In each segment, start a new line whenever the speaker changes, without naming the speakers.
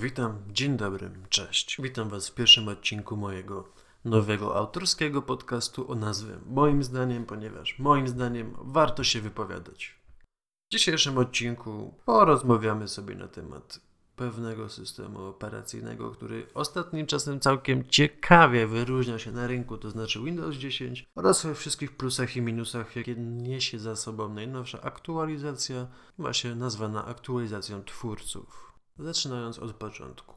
Witam, dzień dobry, cześć. Witam Was w pierwszym odcinku mojego nowego autorskiego podcastu o nazwie Moim zdaniem, ponieważ moim zdaniem warto się wypowiadać. W dzisiejszym odcinku porozmawiamy sobie na temat pewnego systemu operacyjnego, który ostatnim czasem całkiem ciekawie wyróżnia się na rynku, to znaczy Windows 10 oraz we wszystkich plusach i minusach, jakie niesie za sobą najnowsza aktualizacja, właśnie nazwana aktualizacją twórców. Zaczynając od początku.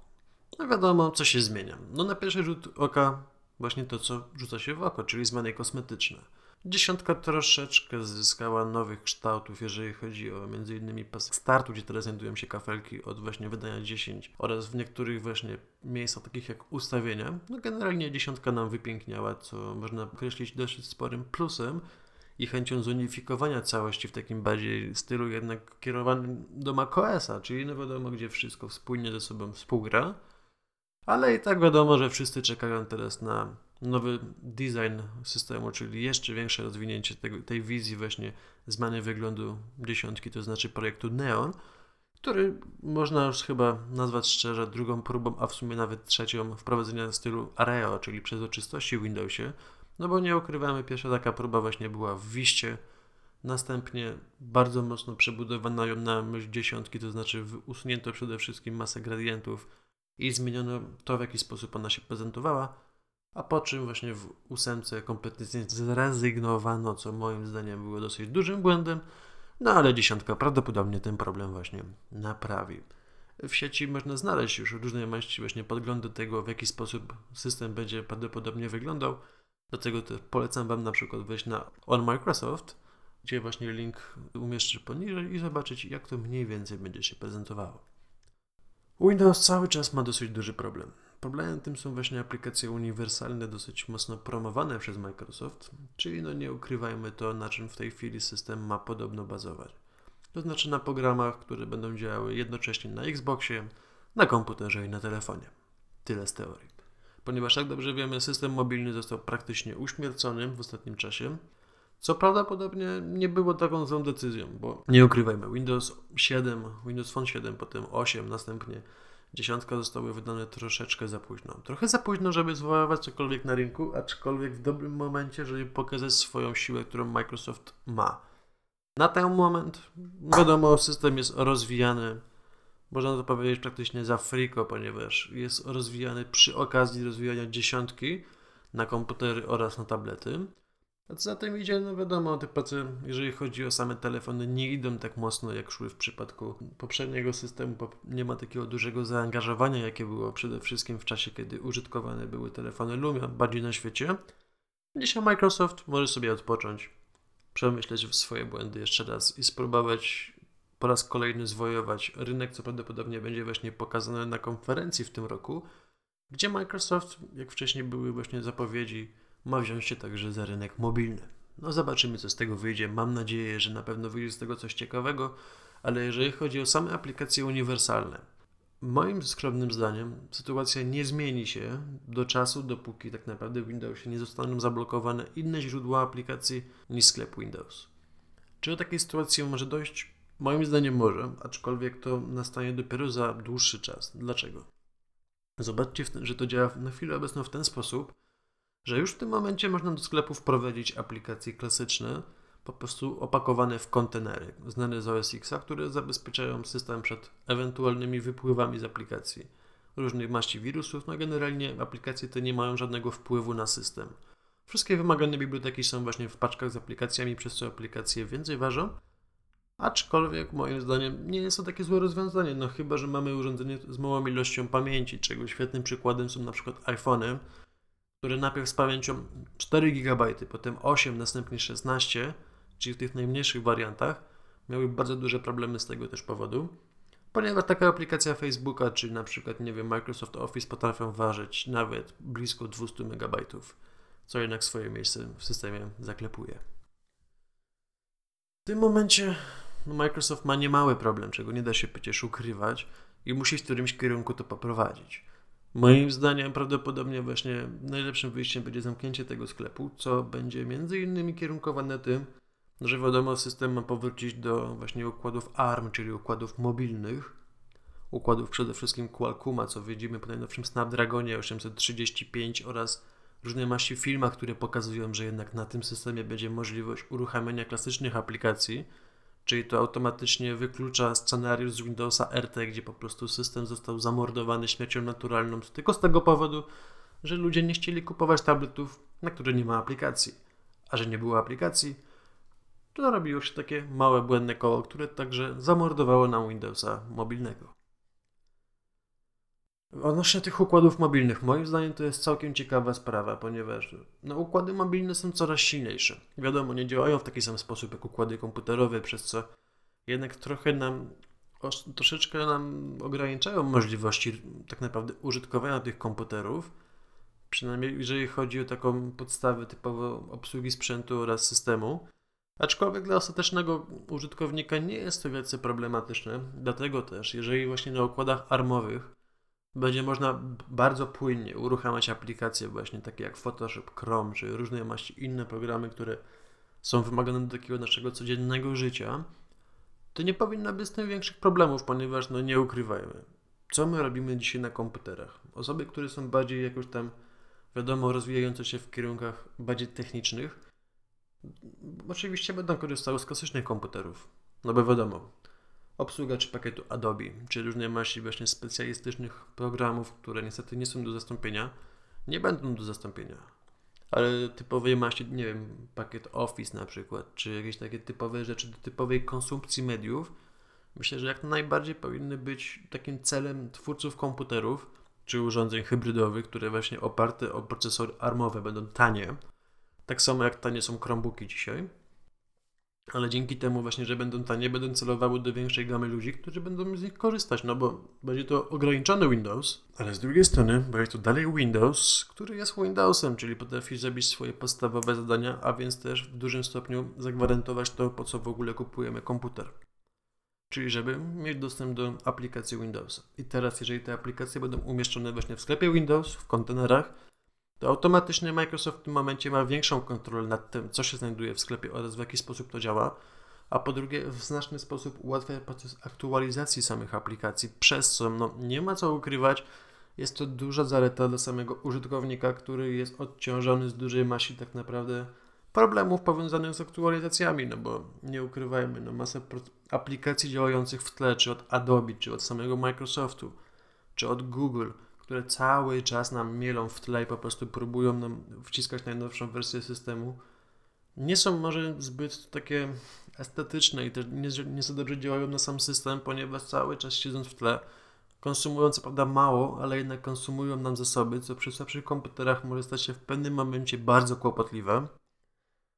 No wiadomo, co się zmienia. No na pierwszy rzut oka właśnie to, co rzuca się w oko, czyli zmiany kosmetyczne. Dziesiątka troszeczkę zyskała nowych kształtów, jeżeli chodzi o m.in. pas startu, gdzie teraz znajdują się kafelki od właśnie wydania 10 oraz w niektórych właśnie miejscach takich jak ustawienia. No generalnie dziesiątka nam wypiękniała, co można określić dosyć sporym plusem i chęcią zunifikowania całości w takim bardziej stylu jednak kierowanym do macOSa, czyli no wiadomo, gdzie wszystko wspólnie ze sobą współgra. Ale i tak wiadomo, że wszyscy czekają teraz na nowy design systemu, czyli jeszcze większe rozwinięcie tego, tej wizji właśnie zmiany wyglądu dziesiątki, to znaczy projektu Neon, który można już chyba nazwać szczerze drugą próbą, a w sumie nawet trzecią wprowadzenia stylu Areo, czyli przezroczystości w Windowsie, no bo nie ukrywamy, pierwsza taka próba właśnie była w Wiście, następnie bardzo mocno przebudowano ją na myśl dziesiątki, to znaczy usunięto przede wszystkim masę gradientów i zmieniono to, w jaki sposób ona się prezentowała, a po czym właśnie w ósemce kompletnie zrezygnowano, co moim zdaniem było dosyć dużym błędem, no ale dziesiątka prawdopodobnie ten problem właśnie naprawi. W sieci można znaleźć już różne maści właśnie podglądy tego, w jaki sposób system będzie prawdopodobnie wyglądał. Dlatego też polecam Wam na przykład wejść na On Microsoft, gdzie właśnie link umieszczę poniżej i zobaczyć, jak to mniej więcej będzie się prezentowało. Windows cały czas ma dosyć duży problem. Problemem tym są właśnie aplikacje uniwersalne, dosyć mocno promowane przez Microsoft, czyli no nie ukrywajmy to, na czym w tej chwili system ma podobno bazować. To znaczy na programach, które będą działały jednocześnie na Xboxie, na komputerze i na telefonie. Tyle z teorii ponieważ jak dobrze wiemy, system mobilny został praktycznie uśmiercony w ostatnim czasie. Co prawdopodobnie nie było taką złą decyzją, bo nie ukrywajmy, Windows 7, Windows Phone 7, potem 8, następnie dziesiątka zostały wydane troszeczkę za późno. Trochę za późno, żeby zwoływać cokolwiek na rynku, aczkolwiek w dobrym momencie, żeby pokazać swoją siłę, którą Microsoft ma. Na ten moment, wiadomo, system jest rozwijany, można to powiedzieć praktycznie za friko, ponieważ jest rozwijany przy okazji rozwijania dziesiątki na komputery oraz na tablety. A co za tym idzie, no wiadomo, te prace, jeżeli chodzi o same telefony, nie idą tak mocno, jak szły w przypadku poprzedniego systemu. Nie ma takiego dużego zaangażowania, jakie było przede wszystkim w czasie, kiedy użytkowane były telefony Lumia bardziej na świecie. Dzisiaj Microsoft może sobie odpocząć, przemyśleć swoje błędy jeszcze raz i spróbować po raz kolejny zwojować rynek, co prawdopodobnie będzie właśnie pokazane na konferencji w tym roku, gdzie Microsoft, jak wcześniej były właśnie zapowiedzi, ma wziąć się także za rynek mobilny. No zobaczymy, co z tego wyjdzie. Mam nadzieję, że na pewno wyjdzie z tego coś ciekawego, ale jeżeli chodzi o same aplikacje uniwersalne, moim skromnym zdaniem sytuacja nie zmieni się do czasu, dopóki tak naprawdę w Windowsie nie zostaną zablokowane inne źródła aplikacji niż sklep Windows. Czy do takiej sytuacji może dojść? Moim zdaniem może, aczkolwiek to nastanie dopiero za dłuższy czas. Dlaczego? Zobaczcie, że to działa na chwilę obecną w ten sposób, że już w tym momencie można do sklepu wprowadzić aplikacje klasyczne, po prostu opakowane w kontenery, znane z OS X, które zabezpieczają system przed ewentualnymi wypływami z aplikacji. Różnych maści wirusów, no generalnie aplikacje te nie mają żadnego wpływu na system. Wszystkie wymagane biblioteki są właśnie w paczkach z aplikacjami, przez co aplikacje więcej ważą, Aczkolwiek moim zdaniem nie jest to takie złe rozwiązanie, no chyba, że mamy urządzenie z małą ilością pamięci, czego świetnym przykładem są na przykład iPhony, które najpierw z pamięcią 4 GB, potem 8, następnie 16, czyli w tych najmniejszych wariantach, miały bardzo duże problemy z tego też powodu, ponieważ taka aplikacja Facebooka, czy na przykład, nie wiem, Microsoft Office potrafią ważyć nawet blisko 200 MB, co jednak swoje miejsce w systemie zaklepuje. W tym momencie no Microsoft ma niemały problem, czego nie da się przecież ukrywać i musi w którymś kierunku to poprowadzić. Moim zdaniem prawdopodobnie właśnie najlepszym wyjściem będzie zamknięcie tego sklepu, co będzie między innymi kierunkowane tym, że wiadomo system ma powrócić do właśnie układów ARM, czyli układów mobilnych. układów przede wszystkim Qualcomma, co widzimy po najnowszym Snapdragonie 835 oraz różne maści filmach, które pokazują, że jednak na tym systemie będzie możliwość uruchamiania klasycznych aplikacji, czyli to automatycznie wyklucza scenariusz z Windowsa RT, gdzie po prostu system został zamordowany śmiercią naturalną tylko z tego powodu, że ludzie nie chcieli kupować tabletów, na które nie ma aplikacji. A że nie było aplikacji, to robiło się takie małe błędne koło, które także zamordowało nam Windowsa mobilnego. Odnośnie tych układów mobilnych, moim zdaniem to jest całkiem ciekawa sprawa, ponieważ no, układy mobilne są coraz silniejsze. Wiadomo, nie działają w taki sam sposób jak układy komputerowe, przez co jednak trochę nam, troszeczkę nam ograniczają możliwości tak naprawdę użytkowania tych komputerów, przynajmniej jeżeli chodzi o taką podstawę typowo obsługi sprzętu oraz systemu. Aczkolwiek dla ostatecznego użytkownika nie jest to wielce problematyczne, dlatego też, jeżeli właśnie na układach armowych będzie można bardzo płynnie uruchamiać aplikacje właśnie takie jak Photoshop, Chrome czy różne maści inne programy, które są wymagane do takiego naszego codziennego życia, to nie powinno być z tym większych problemów, ponieważ no nie ukrywajmy. Co my robimy dzisiaj na komputerach? Osoby, które są bardziej jakoś tam, wiadomo, rozwijające się w kierunkach bardziej technicznych, oczywiście będą korzystały z klasycznych komputerów. No bo wiadomo, obsługa czy pakietu Adobe, czy różne maści właśnie specjalistycznych programów, które niestety nie są do zastąpienia, nie będą do zastąpienia. Ale typowej maści, nie wiem, pakiet Office na przykład, czy jakieś takie typowe rzeczy do typowej konsumpcji mediów, myślę, że jak najbardziej powinny być takim celem twórców komputerów, czy urządzeń hybrydowych, które właśnie oparte o procesory armowe będą tanie, tak samo jak tanie są Chromebooki dzisiaj ale dzięki temu właśnie, że będą tanie, będą celowały do większej gamy ludzi, którzy będą z nich korzystać, no bo będzie to ograniczony Windows, ale z drugiej strony będzie to dalej Windows, który jest Windowsem, czyli potrafi zrobić swoje podstawowe zadania, a więc też w dużym stopniu zagwarantować to, po co w ogóle kupujemy komputer. Czyli żeby mieć dostęp do aplikacji Windowsa. I teraz, jeżeli te aplikacje będą umieszczone właśnie w sklepie Windows, w kontenerach, to automatycznie Microsoft w tym momencie ma większą kontrolę nad tym, co się znajduje w sklepie oraz w jaki sposób to działa, a po drugie w znaczny sposób ułatwia proces aktualizacji samych aplikacji, przez co no, nie ma co ukrywać, jest to duża zaleta dla samego użytkownika, który jest odciążony z dużej masy tak naprawdę problemów powiązanych z aktualizacjami, no bo nie ukrywajmy, no masa aplikacji działających w tle, czy od Adobe, czy od samego Microsoftu, czy od Google, które cały czas nam mielą w tle i po prostu próbują nam wciskać najnowszą wersję systemu, nie są może zbyt takie estetyczne i też nie, nie za dobrze działają na sam system, ponieważ cały czas siedząc w tle, konsumują co prawda mało, ale jednak konsumują nam zasoby, co przy słabszych komputerach może stać się w pewnym momencie bardzo kłopotliwe.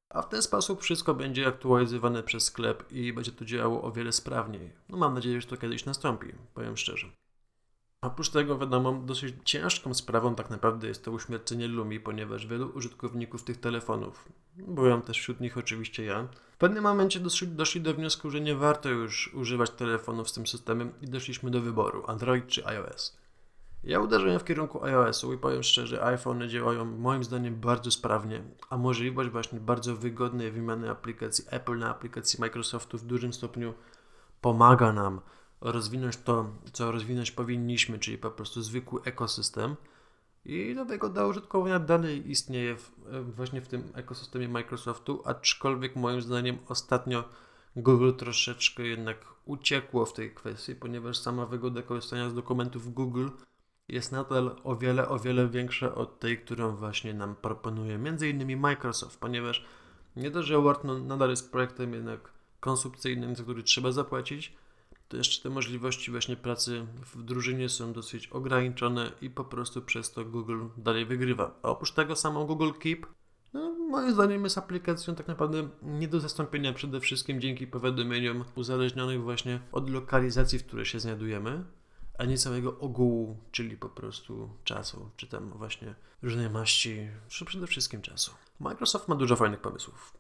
A w ten sposób wszystko będzie aktualizowane przez sklep i będzie to działało o wiele sprawniej. No mam nadzieję, że to kiedyś nastąpi, powiem szczerze. Oprócz tego, wiadomo, dosyć ciężką sprawą tak naprawdę jest to uśmiercenie Lumi, ponieważ wielu użytkowników tych telefonów, byłem też wśród nich oczywiście ja, w pewnym momencie doszli, doszli do wniosku, że nie warto już używać telefonów z tym systemem i doszliśmy do wyboru Android czy iOS. Ja uderzyłem w kierunku iOS-u i powiem szczerze, iPhone działają moim zdaniem bardzo sprawnie, a możliwość właśnie bardzo wygodnej wymiany aplikacji Apple na aplikacji Microsoftu w dużym stopniu pomaga nam rozwinąć to, co rozwinąć powinniśmy, czyli po prostu zwykły ekosystem. I do tego do użytkowania dalej istnieje w, właśnie w tym ekosystemie Microsoftu, aczkolwiek moim zdaniem ostatnio Google troszeczkę jednak uciekło w tej kwestii, ponieważ sama wygoda korzystania z dokumentów Google jest nadal o wiele, o wiele większa od tej, którą właśnie nam proponuje między innymi Microsoft, ponieważ nie dość, że Word nadal jest projektem jednak konsumpcyjnym, za który trzeba zapłacić, to jeszcze te możliwości właśnie pracy w drużynie są dosyć ograniczone i po prostu przez to Google dalej wygrywa. A oprócz tego samo Google Keep, no, moim zdaniem jest aplikacją tak naprawdę nie do zastąpienia przede wszystkim dzięki powiadomieniom uzależnionych właśnie od lokalizacji, w której się znajdujemy, a nie całego ogółu, czyli po prostu czasu, czy tam właśnie różnej maści, przede wszystkim czasu. Microsoft ma dużo fajnych pomysłów.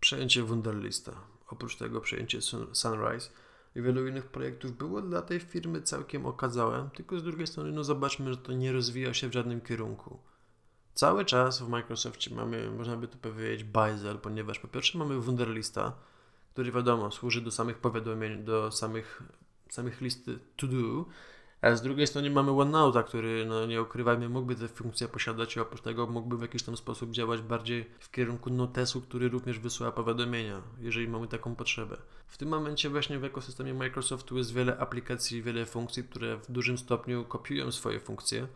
Przejęcie Wunderlista, oprócz tego przejęcie Sunrise, i wielu innych projektów było dla tej firmy całkiem okazałe, tylko z drugiej strony no zobaczmy, że to nie rozwija się w żadnym kierunku. Cały czas w Microsoftie mamy, można by to powiedzieć, bajzel, ponieważ po pierwsze mamy Wunderlista, który wiadomo służy do samych powiadomień, do samych samych listy to do, a z drugiej strony mamy OneNote, który, no nie ukrywajmy, mógłby te funkcje posiadać i oprócz tego mógłby w jakiś tam sposób działać bardziej w kierunku notesu, który również wysyła powiadomienia, jeżeli mamy taką potrzebę. W tym momencie właśnie w ekosystemie Microsoftu jest wiele aplikacji, wiele funkcji, które w dużym stopniu kopiują swoje funkcje.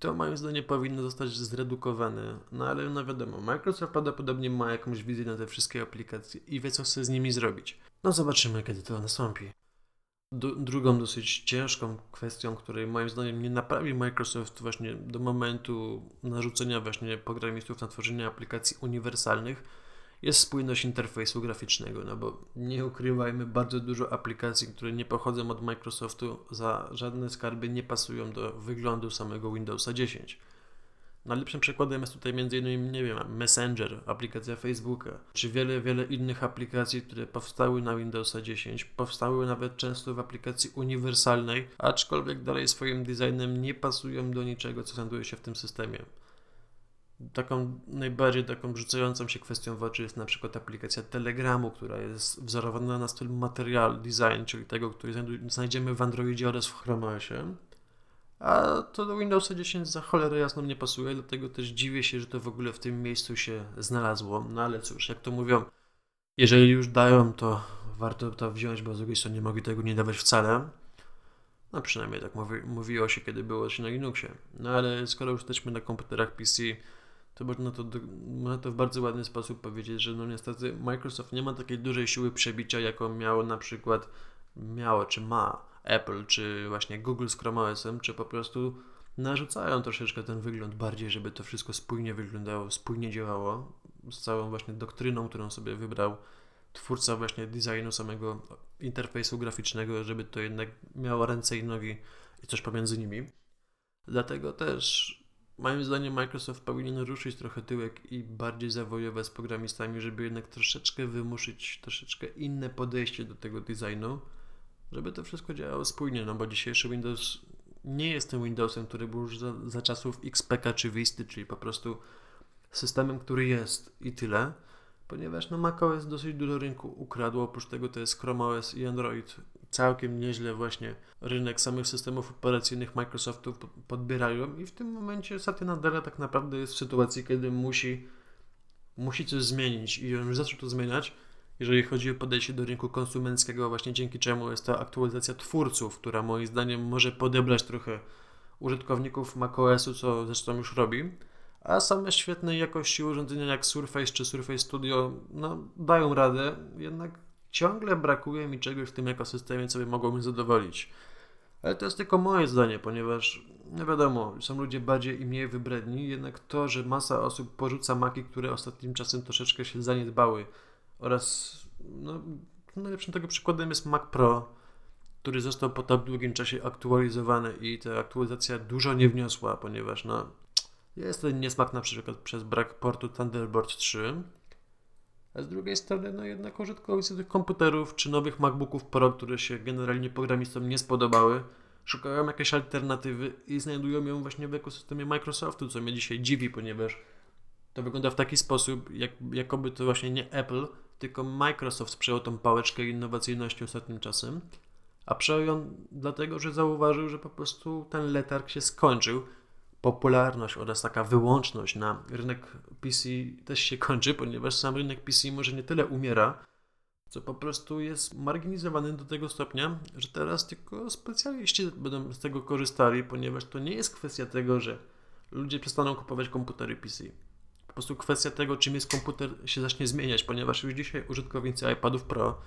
To moim zdaniem powinno zostać zredukowane, no ale no wiadomo, Microsoft prawdopodobnie ma jakąś wizję na te wszystkie aplikacje i wie co chce z nimi zrobić. No zobaczymy kiedy to nastąpi drugą dosyć ciężką kwestią, której moim zdaniem nie naprawi Microsoft właśnie do momentu narzucenia właśnie programistów na tworzenie aplikacji uniwersalnych, jest spójność interfejsu graficznego, no bo nie ukrywajmy, bardzo dużo aplikacji, które nie pochodzą od Microsoftu, za żadne skarby nie pasują do wyglądu samego Windowsa 10. Najlepszym przykładem jest tutaj m.in. nie wiem, Messenger, aplikacja Facebooka, czy wiele, wiele innych aplikacji, które powstały na Windowsa 10, powstały nawet często w aplikacji uniwersalnej, aczkolwiek dalej swoim designem nie pasują do niczego, co znajduje się w tym systemie. Taką najbardziej taką rzucającą się kwestią w oczy jest na przykład aplikacja Telegramu, która jest wzorowana na stylu material design, czyli tego, który znajdziemy w Androidzie oraz w Chrome OSie. A to do Windowsa 10 za cholerę jasno nie pasuje, dlatego też dziwię się, że to w ogóle w tym miejscu się znalazło. No ale cóż, jak to mówią, jeżeli już dają, to warto to wziąć, bo z drugiej strony nie mogli tego nie dawać wcale. No przynajmniej tak mówi, mówiło się, kiedy było się na Linuxie. No ale skoro już jesteśmy na komputerach PC, to można to, można to w bardzo ładny sposób powiedzieć, że no niestety Microsoft nie ma takiej dużej siły przebicia, jaką miało na przykład, miało czy ma Apple, czy właśnie Google z Chrome OS-em, czy po prostu narzucają troszeczkę ten wygląd bardziej, żeby to wszystko spójnie wyglądało, spójnie działało, z całą właśnie doktryną, którą sobie wybrał twórca właśnie designu samego interfejsu graficznego, żeby to jednak miało ręce i nogi i coś pomiędzy nimi. Dlatego też moim zdaniem Microsoft powinien ruszyć trochę tyłek i bardziej zawojować z programistami, żeby jednak troszeczkę wymuszyć troszeczkę inne podejście do tego designu, żeby to wszystko działało spójnie, no bo dzisiejszy Windows nie jest tym Windowsem, który był już za, za czasów XPK czy Visty, czyli po prostu systemem, który jest i tyle, ponieważ no macOS dosyć dużo rynku ukradło, oprócz tego to jest Chrome OS i Android. Całkiem nieźle właśnie rynek samych systemów operacyjnych Microsoftu podbierają i w tym momencie Satya Nadella tak naprawdę jest w sytuacji, kiedy musi, musi coś zmienić i on już zaczął to zmieniać, jeżeli chodzi o podejście do rynku konsumenckiego, właśnie dzięki czemu jest to aktualizacja twórców, która moim zdaniem może podebrać trochę użytkowników macOSu, co zresztą już robi, a same świetnej jakości urządzenia jak Surface czy Surface Studio no, dają radę, jednak ciągle brakuje mi czegoś w tym ekosystemie, co by mogło mnie zadowolić. Ale to jest tylko moje zdanie, ponieważ no wiadomo, są ludzie bardziej i mniej wybredni, jednak to, że masa osób porzuca maki, które ostatnim czasem troszeczkę się zaniedbały, oraz no, najlepszym tego przykładem jest Mac Pro, który został po tak długim czasie aktualizowany i ta aktualizacja dużo nie wniosła, ponieważ no, jest ten niesmak na przykład przez brak portu Thunderbolt 3, a z drugiej strony no jednak użytkownicy tych komputerów czy nowych MacBooków Pro, które się generalnie programistom nie spodobały, szukają jakiejś alternatywy i znajdują ją właśnie w ekosystemie Microsoftu, co mnie dzisiaj dziwi, ponieważ to wygląda w taki sposób, jak, jakoby to właśnie nie Apple, tylko Microsoft przejął tą pałeczkę innowacyjności ostatnim czasem, a przejął ją dlatego, że zauważył, że po prostu ten letarg się skończył. Popularność oraz taka wyłączność na rynek PC też się kończy, ponieważ sam rynek PC może nie tyle umiera, co po prostu jest marginalizowany do tego stopnia, że teraz tylko specjaliści będą z tego korzystali, ponieważ to nie jest kwestia tego, że ludzie przestaną kupować komputery PC prostu kwestia tego, czym jest komputer, się zacznie zmieniać, ponieważ już dzisiaj użytkownicy iPadów Pro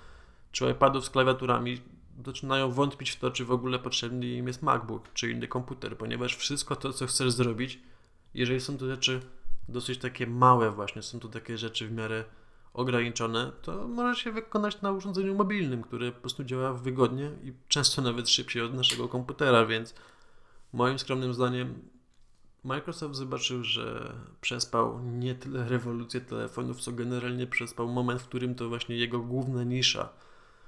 czy iPadów z klawiaturami zaczynają wątpić w to, czy w ogóle potrzebny im jest MacBook czy inny komputer, ponieważ wszystko to, co chcesz zrobić, jeżeli są to rzeczy dosyć takie małe, właśnie są to takie rzeczy w miarę ograniczone, to może się wykonać na urządzeniu mobilnym, które po prostu działa wygodnie i często nawet szybciej od naszego komputera, więc moim skromnym zdaniem Microsoft zobaczył, że przespał nie tyle rewolucję telefonów, co generalnie przespał moment, w którym to właśnie jego główna nisza,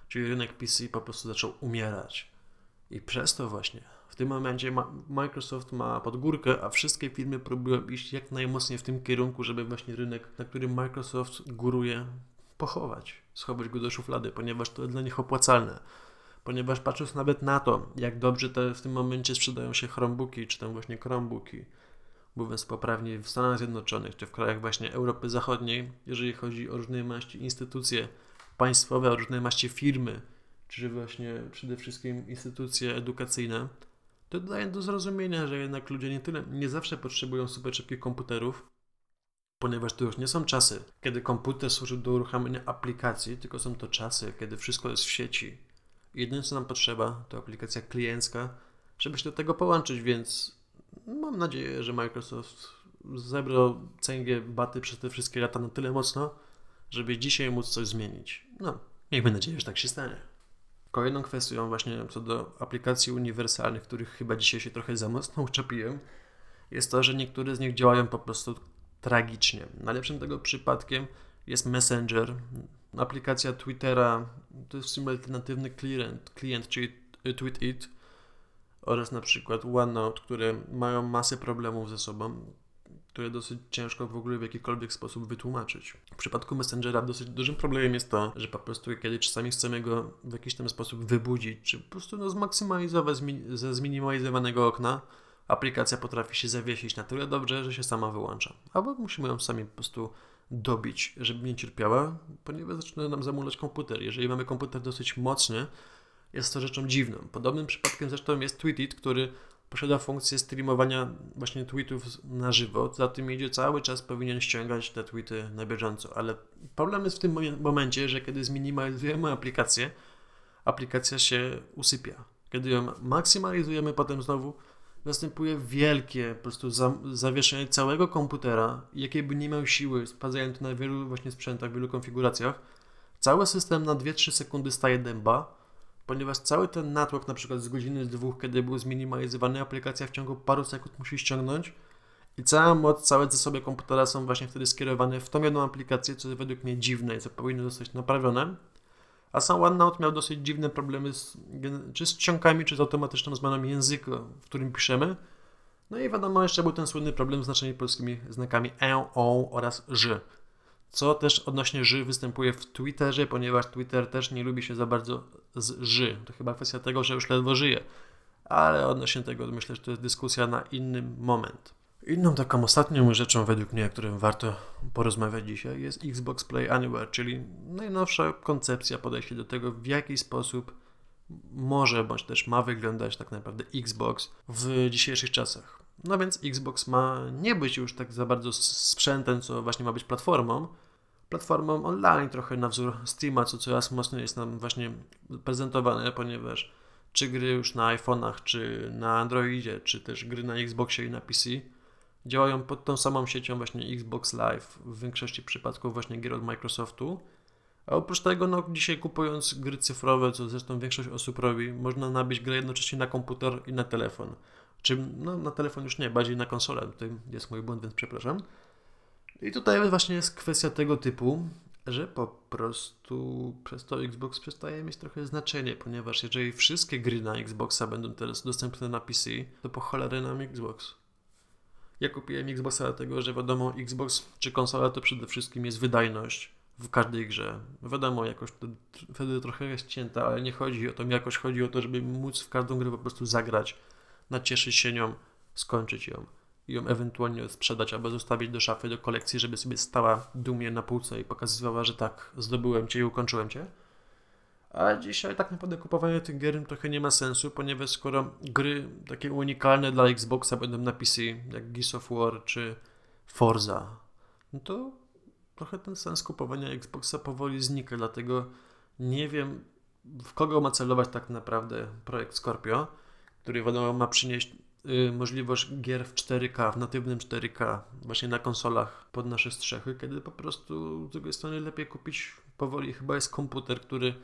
czyli rynek PC po prostu zaczął umierać. I przez to właśnie w tym momencie Microsoft ma podgórkę, a wszystkie firmy próbują iść jak najmocniej w tym kierunku, żeby właśnie rynek, na którym Microsoft góruje, pochować, schować go do szuflady, ponieważ to dla nich opłacalne. ponieważ patrząc nawet na to, jak dobrze te w tym momencie sprzedają się Chromebooki, czy tam właśnie Chromebooki, mówiąc poprawnie, w Stanach Zjednoczonych, czy w krajach właśnie Europy Zachodniej, jeżeli chodzi o różne maści instytucje państwowe, o różne maści firmy, czy właśnie przede wszystkim instytucje edukacyjne, to daje do zrozumienia, że jednak ludzie nie tyle, nie zawsze potrzebują super szybkich komputerów, ponieważ to już nie są czasy, kiedy komputer służy do uruchamiania aplikacji, tylko są to czasy, kiedy wszystko jest w sieci. Jedyne co nam potrzeba to aplikacja kliencka, żeby się do tego połączyć, więc mam nadzieję, że Microsoft zebrał cęgę baty przez te wszystkie lata na tyle mocno, żeby dzisiaj móc coś zmienić. No, miejmy nadzieję, że tak się stanie. Kolejną kwestią właśnie co do aplikacji uniwersalnych, których chyba dzisiaj się trochę za mocno uczepiłem, jest to, że niektóre z nich działają po prostu tragicznie. Najlepszym tego przypadkiem jest Messenger, aplikacja Twittera, to jest w sumie alternatywny klient, klient czyli TweetIt oraz na przykład OneNote, które mają masę problemów ze sobą, które dosyć ciężko w ogóle w jakikolwiek sposób wytłumaczyć. W przypadku Messengera dosyć dużym problemem jest to, że po prostu kiedy czasami chcemy go w jakiś tam sposób wybudzić, czy po prostu no, zmaksymalizować ze zminimalizowanego okna, aplikacja potrafi się zawiesić na tyle dobrze, że się sama wyłącza. Albo musimy ją sami po prostu dobić, żeby nie cierpiała, ponieważ zaczyna nam zamulać komputer. Jeżeli mamy komputer dosyć mocny, jest to rzeczą dziwną. Podobnym przypadkiem zresztą jest Tweetit, który posiada funkcję streamowania właśnie tweetów na żywo. Za tym idzie cały czas powinien ściągać te tweety na bieżąco, ale problem jest w tym momencie, że kiedy zminimalizujemy aplikację, aplikacja się usypia. Kiedy ją maksymalizujemy potem znowu, następuje wielkie po prostu za, zawieszenie całego komputera, jakie by nie miał siły, spadają to na wielu właśnie sprzętach, wielu konfiguracjach. Cały system na 2-3 sekundy staje dęba, ponieważ cały ten natłok, na przykład z godziny, z dwóch, kiedy był zminimalizowany, aplikacja w ciągu paru sekund musi ściągnąć i cała moc, całe zasoby komputera są właśnie wtedy skierowane w tą jedną aplikację, co jest według mnie dziwne i co powinno zostać naprawione. A sam OneNote miał dosyć dziwne problemy z, czy z czcionkami, czy z automatyczną zmianą języka, w którym piszemy. No i wiadomo, jeszcze był ten słynny problem z znaczonymi polskimi znakami e, o oraz ż. Co też odnośnie ży występuje w Twitterze, ponieważ Twitter też nie lubi się za bardzo z ży. To chyba kwestia tego, że już ledwo żyje. Ale odnośnie tego myślę, że to jest dyskusja na inny moment. Inną taką ostatnią rzeczą według mnie, o którym warto porozmawiać dzisiaj jest Xbox Play Anywhere, czyli najnowsza koncepcja podejście do tego, w jaki sposób może bądź też ma wyglądać tak naprawdę Xbox w dzisiejszych czasach. No więc Xbox ma nie być już tak za bardzo sprzętem, co właśnie ma być platformą, platformą online, trochę na wzór Steama, co coraz mocniej jest nam właśnie prezentowane, ponieważ czy gry już na iPhone'ach, czy na Androidzie, czy też gry na Xboxie i na PC działają pod tą samą siecią właśnie Xbox Live, w większości przypadków właśnie gier od Microsoftu. A oprócz tego, no, dzisiaj kupując gry cyfrowe, co zresztą większość osób robi, można nabyć grę jednocześnie na komputer i na telefon. Czy no, na telefon już nie, bardziej na konsolę. Tutaj jest mój błąd, więc przepraszam. I tutaj właśnie jest kwestia tego typu, że po prostu przez to Xbox przestaje mieć trochę znaczenie, ponieważ jeżeli wszystkie gry na Xboxa będą teraz dostępne na PC, to po cholerę nam Xbox. Ja kupiłem Xboxa dlatego, że wiadomo, Xbox czy konsola to przede wszystkim jest wydajność w każdej grze. Wiadomo, jakoś wtedy trochę jest cięta, ale nie chodzi o to jakoś, chodzi o to, żeby móc w każdą grę po prostu zagrać, nacieszyć się nią, skończyć ją i ją ewentualnie sprzedać albo zostawić do szafy, do kolekcji, żeby sobie stała dumnie na półce i pokazywała, że tak, zdobyłem Cię i ukończyłem Cię. A dzisiaj tak naprawdę kupowanie tych gier trochę nie ma sensu, ponieważ skoro gry takie unikalne dla Xboxa będą na PC, jak Gears of War czy Forza, no to trochę ten sens kupowania Xboxa powoli znika, dlatego nie wiem w kogo ma celować tak naprawdę projekt Scorpio, który wiadomo ma przynieść y, możliwość gier w 4K, w natywnym 4K, właśnie na konsolach pod nasze strzechy, kiedy po prostu z drugiej strony lepiej kupić powoli. Chyba jest komputer, który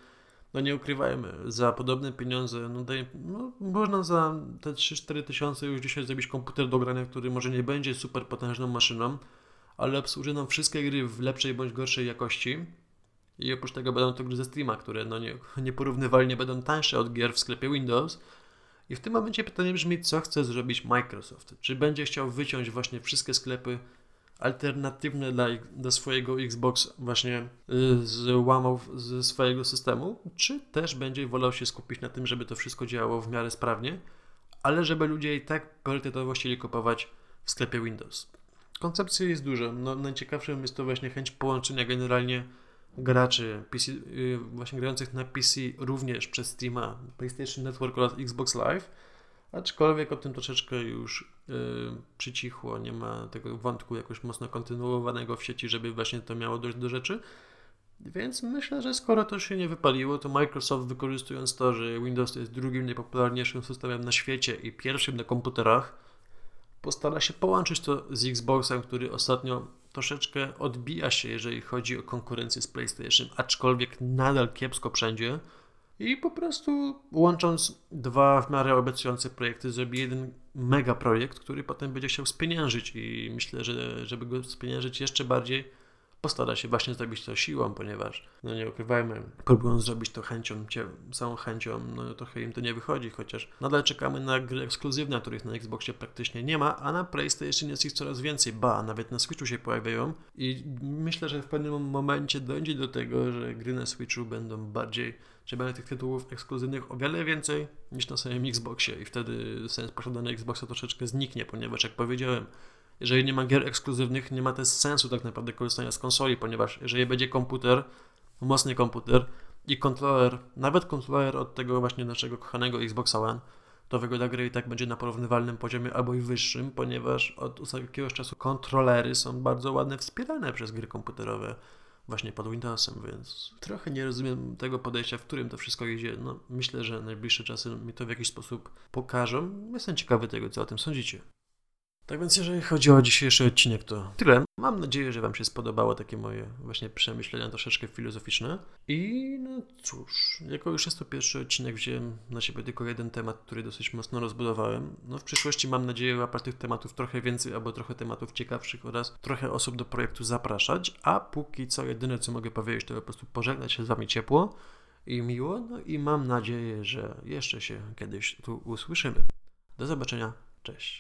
no nie ukrywajmy, za podobne pieniądze, no, no można za te 3-4 tysiące już dzisiaj zrobić komputer do grania, który może nie będzie super potężną maszyną, ale obsłuży nam wszystkie gry w lepszej bądź gorszej jakości. I oprócz tego będą to gry ze streama, które no nie, nieporównywalnie będą tańsze od gier w sklepie Windows. I w tym momencie pytanie brzmi, co chce zrobić Microsoft? Czy będzie chciał wyciąć właśnie wszystkie sklepy alternatywne dla, dla swojego Xbox właśnie y, złamał ze swojego systemu, czy też będzie wolał się skupić na tym, żeby to wszystko działało w miarę sprawnie, ale żeby ludzie i tak priorytetowo chcieli kupować w sklepie Windows. Koncepcji jest dużo. No, najciekawszym jest to właśnie chęć połączenia generalnie graczy PC, y, właśnie grających na PC również przez Steama, PlayStation Network oraz Xbox Live, aczkolwiek o tym troszeczkę już yy, przycichło, nie ma tego wątku jakoś mocno kontynuowanego w sieci, żeby właśnie to miało dojść do rzeczy. Więc myślę, że skoro to się nie wypaliło, to Microsoft wykorzystując to, że Windows jest drugim najpopularniejszym systemem na świecie i pierwszym na komputerach, postara się połączyć to z Xboxem, który ostatnio troszeczkę odbija się, jeżeli chodzi o konkurencję z PlayStation, aczkolwiek nadal kiepsko wszędzie. I po prostu łącząc dwa w miarę obiecujące projekty, zrobi jeden mega projekt, który potem będzie chciał spieniężyć i myślę, że żeby go spieniężyć jeszcze bardziej, postara się właśnie zrobić to siłą, ponieważ, no nie ukrywajmy, próbują zrobić to chęcią, całą chęcią, no trochę im to nie wychodzi, chociaż nadal czekamy na gry ekskluzywne, których na Xboxie praktycznie nie ma, a na PlayStation jest ich coraz więcej, ba, nawet na Switchu się pojawiają. I myślę, że w pewnym momencie dojdzie do tego, że gry na Switchu będą bardziej, że będzie tych tytułów ekskluzywnych o wiele więcej niż na samym Xboxie. I wtedy sens posiadania Xboxa troszeczkę zniknie, ponieważ jak powiedziałem, jeżeli nie ma gier ekskluzywnych, nie ma też sensu tak naprawdę korzystania z konsoli, ponieważ jeżeli będzie komputer, mocny komputer i kontroler, nawet kontroler od tego właśnie naszego kochanego Xbox One, to wygoda gry i tak będzie na porównywalnym poziomie albo i wyższym, ponieważ od jakiegoś czasu kontrolery są bardzo ładne wspierane przez gry komputerowe właśnie pod Windowsem, więc trochę nie rozumiem tego podejścia, w którym to wszystko idzie. No, myślę, że najbliższe czasy mi to w jakiś sposób pokażą. Jestem ciekawy tego, co o tym sądzicie. Tak więc jeżeli chodzi o dzisiejszy odcinek, to tyle. Mam nadzieję, że Wam się spodobało takie moje właśnie przemyślenia troszeczkę filozoficzne. I no cóż, jako już jest to pierwszy odcinek, wziąłem na siebie tylko jeden temat, który dosyć mocno rozbudowałem. No w przyszłości mam nadzieję łapać tych tematów trochę więcej, albo trochę tematów ciekawszych oraz trochę osób do projektu zapraszać. A póki co jedyne co mogę powiedzieć, to po prostu pożegnać się z Wami ciepło i miło. No i mam nadzieję, że jeszcze się kiedyś tu usłyszymy. Do zobaczenia. Cześć.